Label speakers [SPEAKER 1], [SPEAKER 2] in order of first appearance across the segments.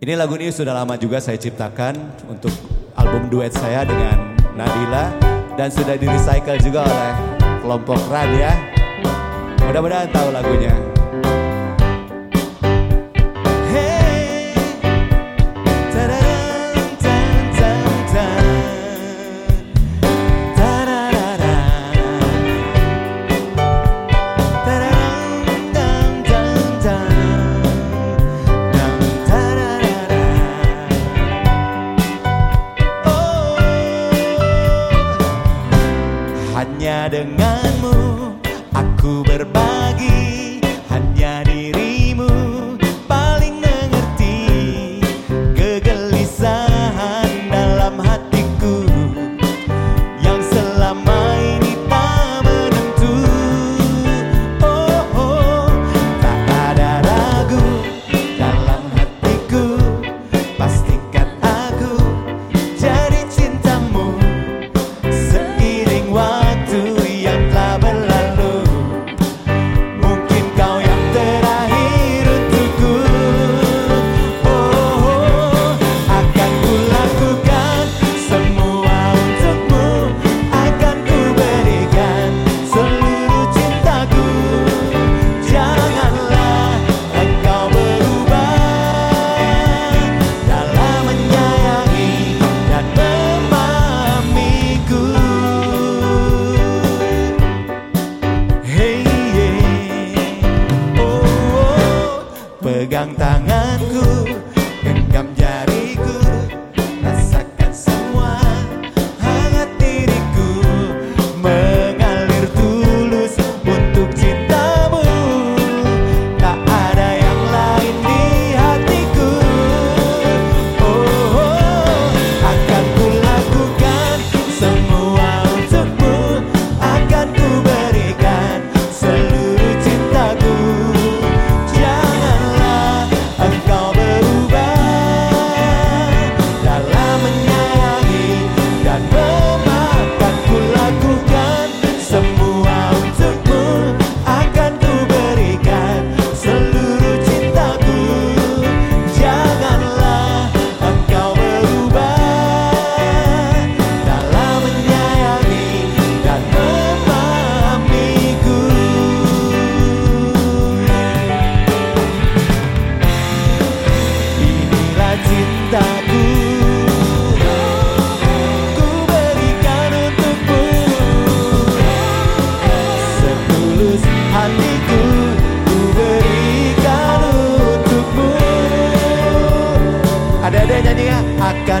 [SPEAKER 1] Ini lagu ini sudah lama juga saya ciptakan untuk album duet saya dengan Nadila dan sudah di recycle juga oleh kelompok Radia. Ya. Mudah-mudahan tahu lagunya. Hanya denganmu aku berbagi. Pegang tanganku Genggam jariku.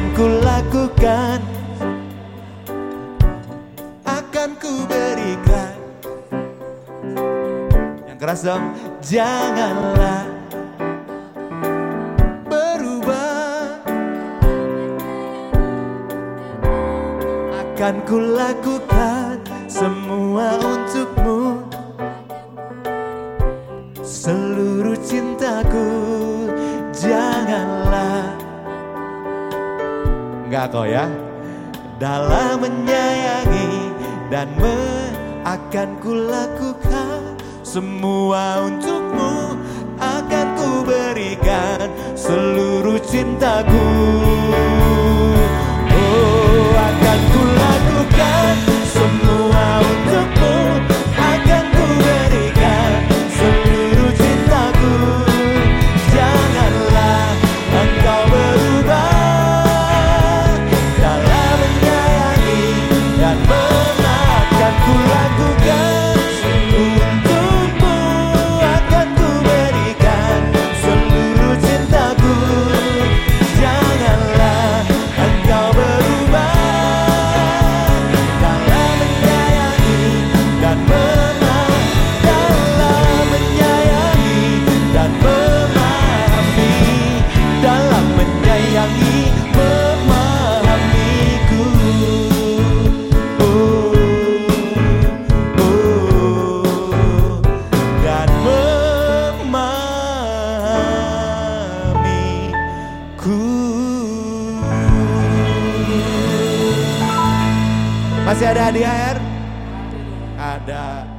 [SPEAKER 1] akan kulakukan. Akan kuberikan. Yang keras dong Janganlah berubah. Akan kulakukan semua untuk Enggak kok ya. Dalam menyayangi dan me akan kulakukan semua untukmu. Masih ada di air? Ada.